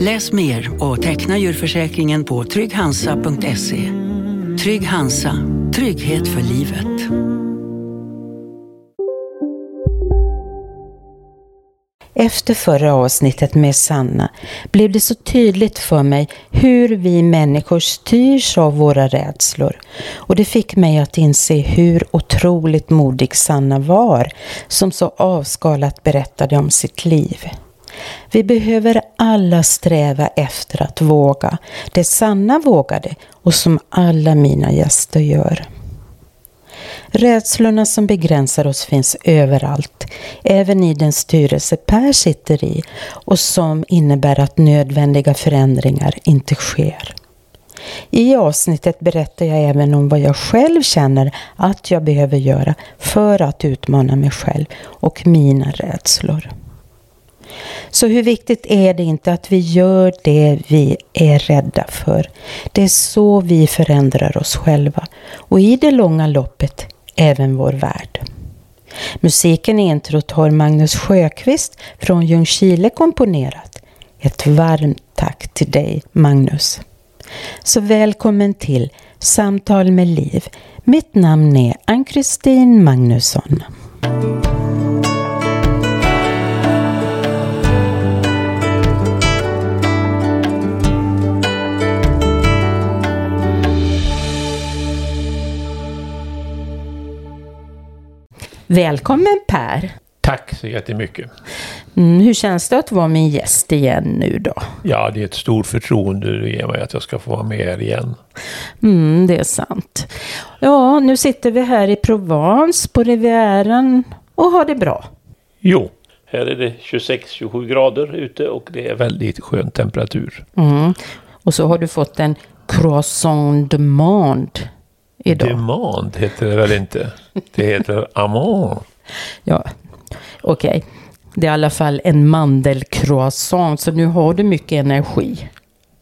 Läs mer och teckna djurförsäkringen på trygghansa.se. Trygg Hansa, trygghet för livet. Efter förra avsnittet med Sanna blev det så tydligt för mig hur vi människor styrs av våra rädslor. Och det fick mig att inse hur otroligt modig Sanna var som så avskalat berättade om sitt liv. Vi behöver alla sträva efter att våga. Det Sanna vågade och som alla mina gäster gör. Rädslorna som begränsar oss finns överallt, även i den styrelse Per sitter i och som innebär att nödvändiga förändringar inte sker. I avsnittet berättar jag även om vad jag själv känner att jag behöver göra för att utmana mig själv och mina rädslor. Så hur viktigt är det inte att vi gör det vi är rädda för? Det är så vi förändrar oss själva och i det långa loppet även vår värld. Musiken i introt har Magnus Sjöqvist från Ljungskile komponerat. Ett varmt tack till dig Magnus. Så välkommen till Samtal med Liv. Mitt namn är Ann-Kristin Magnusson. Välkommen Per! Tack så jättemycket. Mm, hur känns det att vara min gäst igen nu då? Ja, det är ett stort förtroende du ger mig att jag ska få vara med här igen. Mm, det är sant. Ja, nu sitter vi här i Provence på Rivieran och har det bra. Jo, här är det 26-27 grader ute och det är väldigt skön temperatur. Mm. Och så har du fått en croissant de monde idag. Demand heter det väl inte? Det heter amand. Ja, okej. Okay. Det är i alla fall en mandelcroissant, så nu har du mycket energi.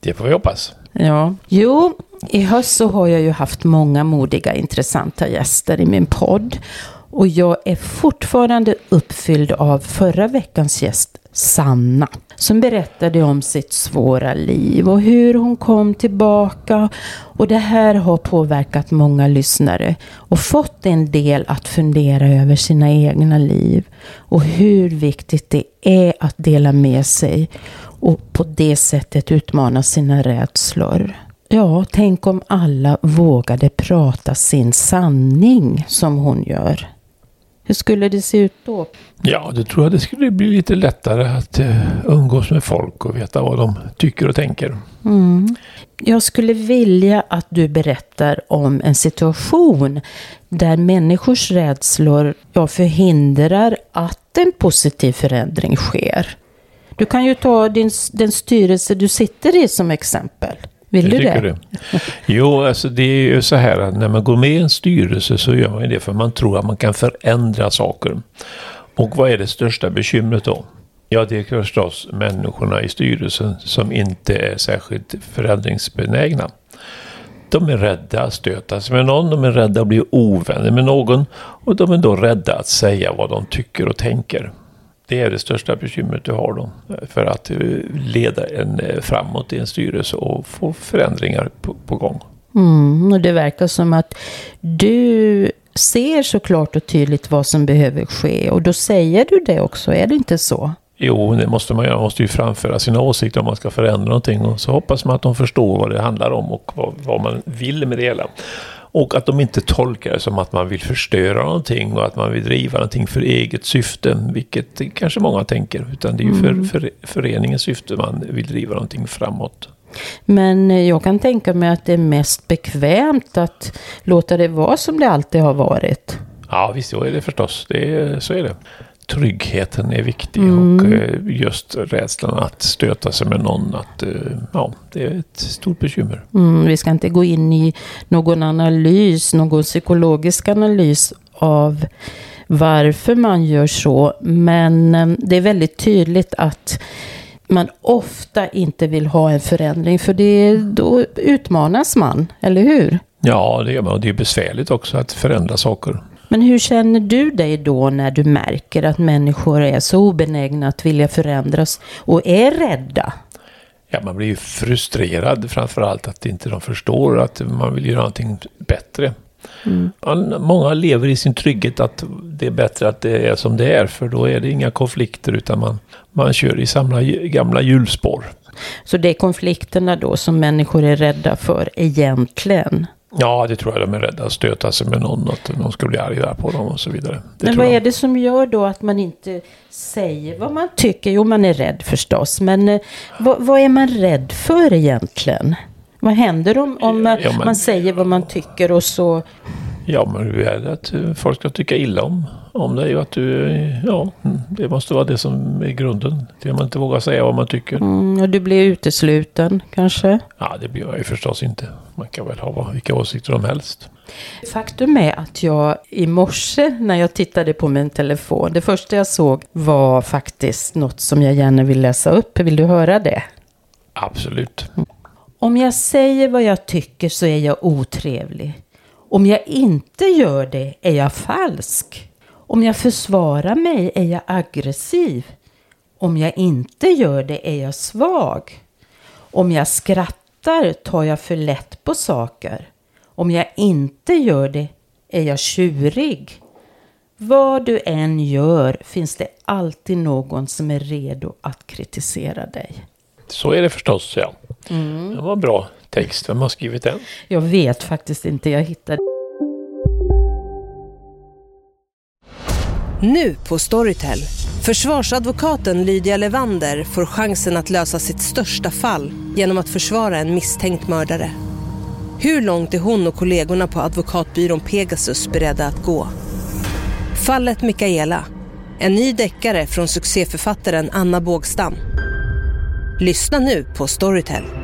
Det får vi hoppas. Ja. Jo, i höst så har jag ju haft många modiga, intressanta gäster i min podd. Och jag är fortfarande uppfylld av förra veckans gäst, Sanna som berättade om sitt svåra liv och hur hon kom tillbaka. Och det här har påverkat många lyssnare och fått en del att fundera över sina egna liv och hur viktigt det är att dela med sig och på det sättet utmana sina rädslor. Ja, tänk om alla vågade prata sin sanning som hon gör. Hur skulle det se ut då? Ja, det tror jag det skulle bli lite lättare att uh, umgås med folk och veta vad de tycker och tänker. Mm. Jag skulle vilja att du berättar om en situation där människors rädslor ja, förhindrar att en positiv förändring sker. Du kan ju ta din, den styrelse du sitter i som exempel. Vill du det? det? Jo, alltså det är ju så här att när man går med i en styrelse så gör man det för man tror att man kan förändra saker. Och vad är det största bekymret då? Ja, det är förstås människorna i styrelsen som inte är särskilt förändringsbenägna. De är rädda att stöta sig med någon, de är rädda att bli ovänner med någon och de är då rädda att säga vad de tycker och tänker. Det är det största bekymret du har då. För att eh, leda en eh, framåt i en styrelse och få förändringar på, på gång. Mm, och det verkar som att du ser så klart och tydligt vad som behöver ske. Och då säger du det också, är det inte så? Jo, det måste man göra. Man måste ju framföra sina åsikter om man ska förändra någonting. Och så hoppas man att de förstår vad det handlar om och vad, vad man vill med det hela. Och att de inte tolkar det som att man vill förstöra någonting och att man vill driva någonting för eget syfte, vilket kanske många tänker. Utan det är ju för, för föreningens syfte man vill driva någonting framåt. Men jag kan tänka mig att det är mest bekvämt att låta det vara som det alltid har varit. Ja, visst, så är det förstås. Det så är det. Tryggheten är viktig och eh, just rädslan att stöta sig med någon. Att, eh, ja, det är ett stort bekymmer. Mm, vi ska inte gå in i någon analys, någon psykologisk analys av varför man gör så. Men eh, det är väldigt tydligt att man ofta inte vill ha en förändring. För det, då utmanas man, eller hur? Ja, det gör man. Och det är besvärligt också att förändra saker. Men hur känner du dig då när du märker att människor är så obenägna att vilja förändras och är rädda? Ja, man blir ju frustrerad framförallt att inte de förstår att man vill göra någonting bättre. Mm. Man, många lever i sin trygghet att det är bättre att det är som det är för då är det inga konflikter utan man, man kör i samma gamla hjulspår. Så det är konflikterna då som människor är rädda för egentligen? Ja, det tror jag de är rädda att stöta sig med någon, att någon ska bli arg på dem och så vidare. Det men vad är det som gör då att man inte säger vad man tycker? Jo, man är rädd förstås, men eh, vad, vad, är man rädd för egentligen? Vad händer om, om ja, men, man säger vad man tycker och så Ja, men du är att folk ska tycka illa om, om dig och att du, ja, det måste vara det som är grunden. Det man inte vågar säga vad man tycker. Mm, och du blir utesluten kanske? Ja, det blir jag ju förstås inte. Man kan väl ha vilka åsikter som helst. Faktum är att jag i morse när jag tittade på min telefon, det första jag såg var faktiskt något som jag gärna vill läsa upp. Vill du höra det? Absolut. Om jag säger vad jag tycker så är jag otrevlig. Om jag inte gör det är jag falsk. Om jag försvarar mig är jag aggressiv. Om jag inte gör det är jag svag. Om jag skrattar tar jag för lätt på saker. Om jag inte gör det är jag tjurig. Vad du än gör finns det alltid någon som är redo att kritisera dig. Så är det förstås, ja. Mm. Det var bra text. Vem har skrivit den? Jag vet faktiskt inte. Jag hittade... Nu på Storytel. Försvarsadvokaten Lydia Levander får chansen att lösa sitt största fall genom att försvara en misstänkt mördare. Hur långt är hon och kollegorna på advokatbyrån Pegasus beredda att gå? Fallet Mikaela. En ny deckare från succéförfattaren Anna Bågstam. Lyssna nu på Storytel.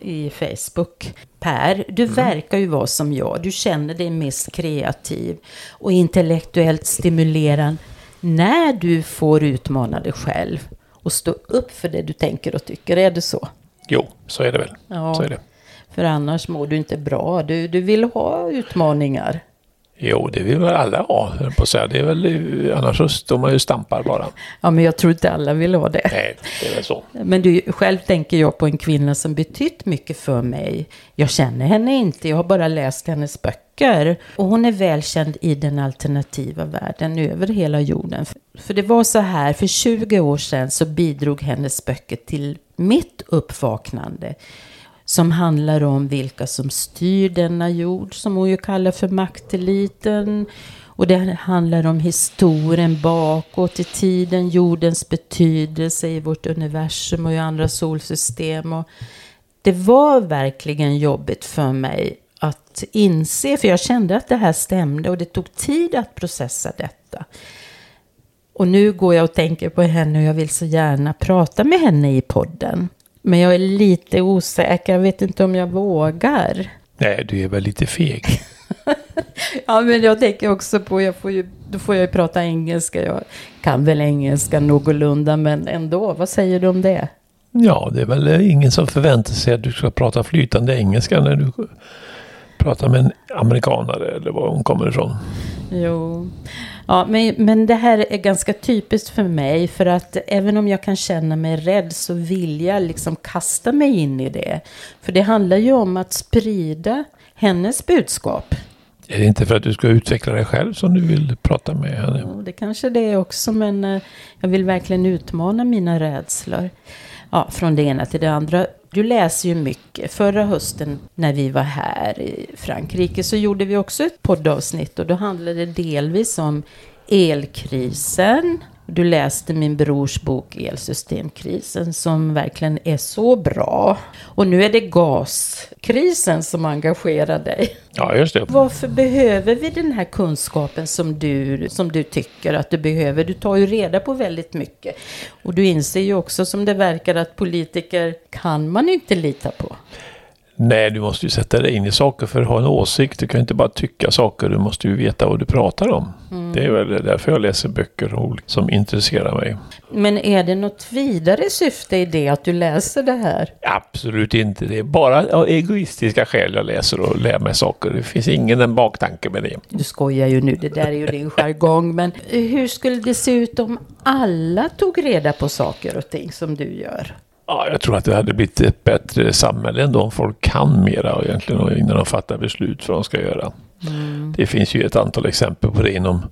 I Facebook. Per, du mm. verkar ju vara som jag. Du känner dig mest kreativ och intellektuellt stimulerande när du får utmana dig själv och stå upp för det du tänker och tycker. Är det så? Jo, så är det väl. Ja, så är det. För annars mår du inte bra. Du, du vill ha utmaningar. Jo, det vill väl alla ha, på att säga. Det är väl, annars så står man ju stampar bara. Ja, men jag tror inte alla vill ha det. Nej, det är väl så. Men du, själv tänker jag på en kvinna som betytt mycket för mig. Jag känner henne inte, jag har bara läst hennes böcker. Och hon är välkänd i den alternativa världen över hela jorden. För det var så här, för 20 år sedan så bidrog hennes böcker till mitt uppvaknande som handlar om vilka som styr denna jord, som hon ju kallar för makteliten. Och det handlar om historien bakåt i tiden, jordens betydelse i vårt universum och i andra solsystem. Och det var verkligen jobbigt för mig att inse, för jag kände att det här stämde och det tog tid att processa detta. Och nu går jag och tänker på henne och jag vill så gärna prata med henne i podden. Men jag är lite osäker, jag vet inte om jag vågar. Nej, du är väl lite feg. Ja, men jag tänker också på, jag får ju, då får jag ju prata engelska. Jag kan väl engelska någorlunda, men ändå. Vad säger du om det? Ja, det är väl ingen som förväntar sig att du ska prata flytande engelska när du pratar med en amerikanare eller var hon kommer ifrån. Jo, ja, men, men det här är ganska typiskt för mig. För att även om jag kan känna mig rädd så vill jag liksom kasta mig in i det. För det handlar ju om att sprida hennes budskap. Är det inte för att du ska utveckla dig själv som du vill prata med henne? Ja, det kanske det är också, men eh, jag vill verkligen utmana mina rädslor. Ja, från det ena till det andra. Du läser ju mycket. Förra hösten när vi var här i Frankrike så gjorde vi också ett poddavsnitt och då handlade det delvis om elkrisen. Du läste min brors bok Elsystemkrisen som verkligen är så bra. Och nu är det gaskrisen som engagerar dig. Ja, just det. Varför behöver vi den här kunskapen som du, som du tycker att du behöver? Du tar ju reda på väldigt mycket. Och du inser ju också som det verkar att politiker kan man inte lita på. Nej, du måste ju sätta dig in i saker för att ha en åsikt. Du kan inte bara tycka saker, du måste ju veta vad du pratar om. Mm. Det är väl därför jag läser böcker som intresserar mig. Men är det något vidare syfte i det att du läser det här? Absolut inte. Det är bara av egoistiska skäl jag läser och lär mig saker. Det finns ingen en baktanke med det. Du skojar ju nu, det där är ju din jargong. Men hur skulle det se ut om alla tog reda på saker och ting som du gör? Ja, jag tror att det hade blivit ett bättre samhälle ändå om folk kan mera egentligen innan de fattar beslut vad de ska göra. Mm. Det finns ju ett antal exempel på det inom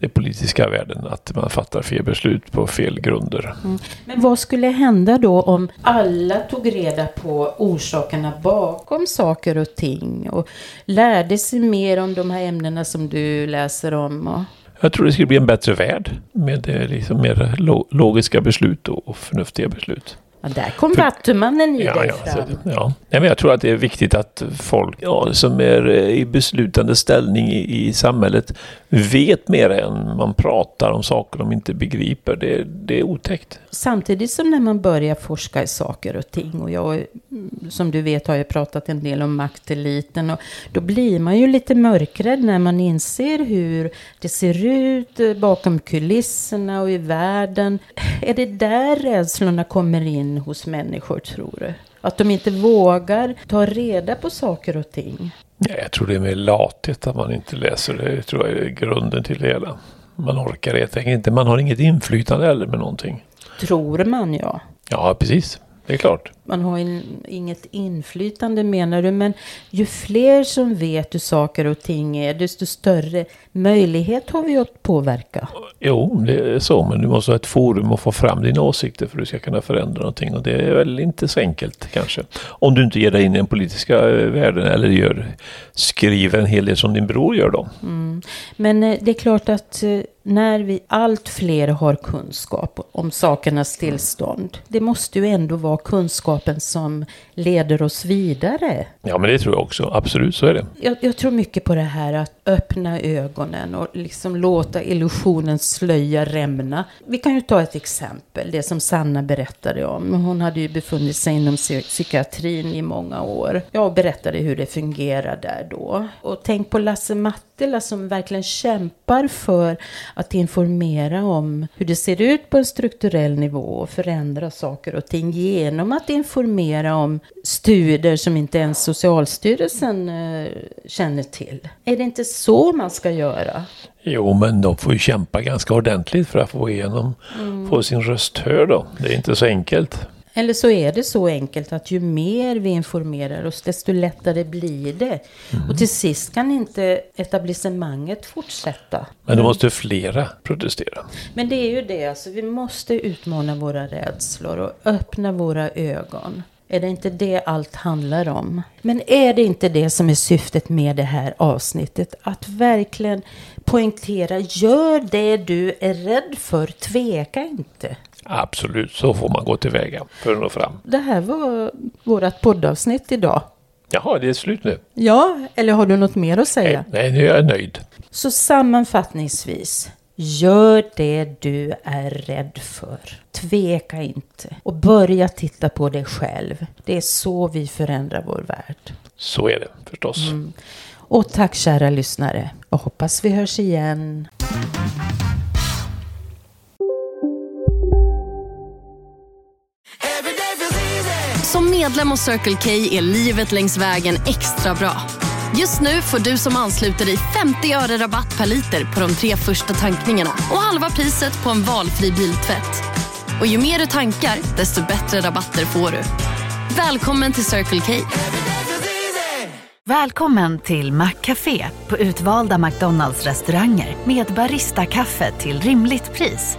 den politiska världen, att man fattar fel beslut på fel grunder. Mm. Men vad skulle hända då om alla tog reda på orsakerna bakom saker och ting och lärde sig mer om de här ämnena som du läser om? Och... Jag tror det skulle bli en bättre värld med eh, liksom mer logiska beslut och förnuftiga beslut. Ja, där kom vattumannen i ja, dig ja, fram. Så, ja. ja, men jag tror att det är viktigt att folk ja, som är eh, i beslutande ställning i, i samhället vet mer än man pratar om saker de inte begriper. Det, det är otäckt. Samtidigt som när man börjar forska i saker och ting och jag som du vet har jag pratat en del om makteliten och då blir man ju lite mörkrädd när man inser hur det ser ut bakom kulisserna och i världen. Är det där rädslorna kommer in hos människor tror du? Att de inte vågar ta reda på saker och ting? Ja, jag tror det är mer lathet att man inte läser. Det tror jag är grunden till det hela. Man orkar helt enkelt inte. Man har inget inflytande heller med någonting. Tror man ja. Ja, precis. Det är klart. Man har in, inget inflytande menar du, men ju fler som vet hur saker och ting är, desto större möjlighet har vi att påverka. Jo, det är så, men du måste ha ett forum och få fram dina åsikter för att du ska kunna förändra någonting. Och det är väl inte så enkelt kanske. Om du inte ger dig in i den politiska eh, världen eller gör, skriver en hel del som din bror gör då. Mm. Men eh, det är klart att eh, när vi allt fler har kunskap om sakernas tillstånd. Det måste ju ändå vara kunskapen som leder oss vidare. Ja, men det tror jag också. Absolut, så är det. Jag, jag tror mycket på det här att öppna ögonen och liksom låta illusionens slöja rämna. Vi kan ju ta ett exempel, det som Sanna berättade om. Hon hade ju befunnit sig inom psykiatrin i många år. Jag berättade hur det fungerar där då. Och tänk på Lasse Mattila som verkligen kämpar för att informera om hur det ser ut på en strukturell nivå och förändra saker och ting genom att informera om studier som inte ens Socialstyrelsen eh, känner till. Är det inte så man ska göra? Jo, men de får ju kämpa ganska ordentligt för att få igenom, mm. få sin röst hörd då. Det är inte så enkelt. Eller så är det så enkelt att ju mer vi informerar oss, desto lättare blir det. Mm. Och till sist kan inte etablissemanget fortsätta. Men då måste flera protestera. Men det är ju det, alltså, vi måste utmana våra rädslor och öppna våra ögon. Är det inte det allt handlar om? Men är det inte det som är syftet med det här avsnittet? Att verkligen poängtera, gör det du är rädd för, tveka inte. Absolut, så får man gå tillväga för att nå fram. Det här var vårt poddavsnitt idag. Jaha, det är slut nu? Ja, eller har du något mer att säga? Nej, nej nu är jag nöjd. Så sammanfattningsvis, Gör det du är rädd för. Tveka inte. Och börja titta på dig själv. Det är så vi förändrar vår värld. Så är det förstås. Mm. Och tack kära lyssnare. Och hoppas vi hörs igen. Som medlem hos Circle K är livet längs vägen extra bra. Just nu får du som ansluter dig 50 öre rabatt per liter på de tre första tankningarna och halva priset på en valfri biltvätt. Och ju mer du tankar, desto bättre rabatter får du. Välkommen till Circle K. Välkommen till Maccafé på utvalda McDonalds restauranger med Baristakaffe till rimligt pris.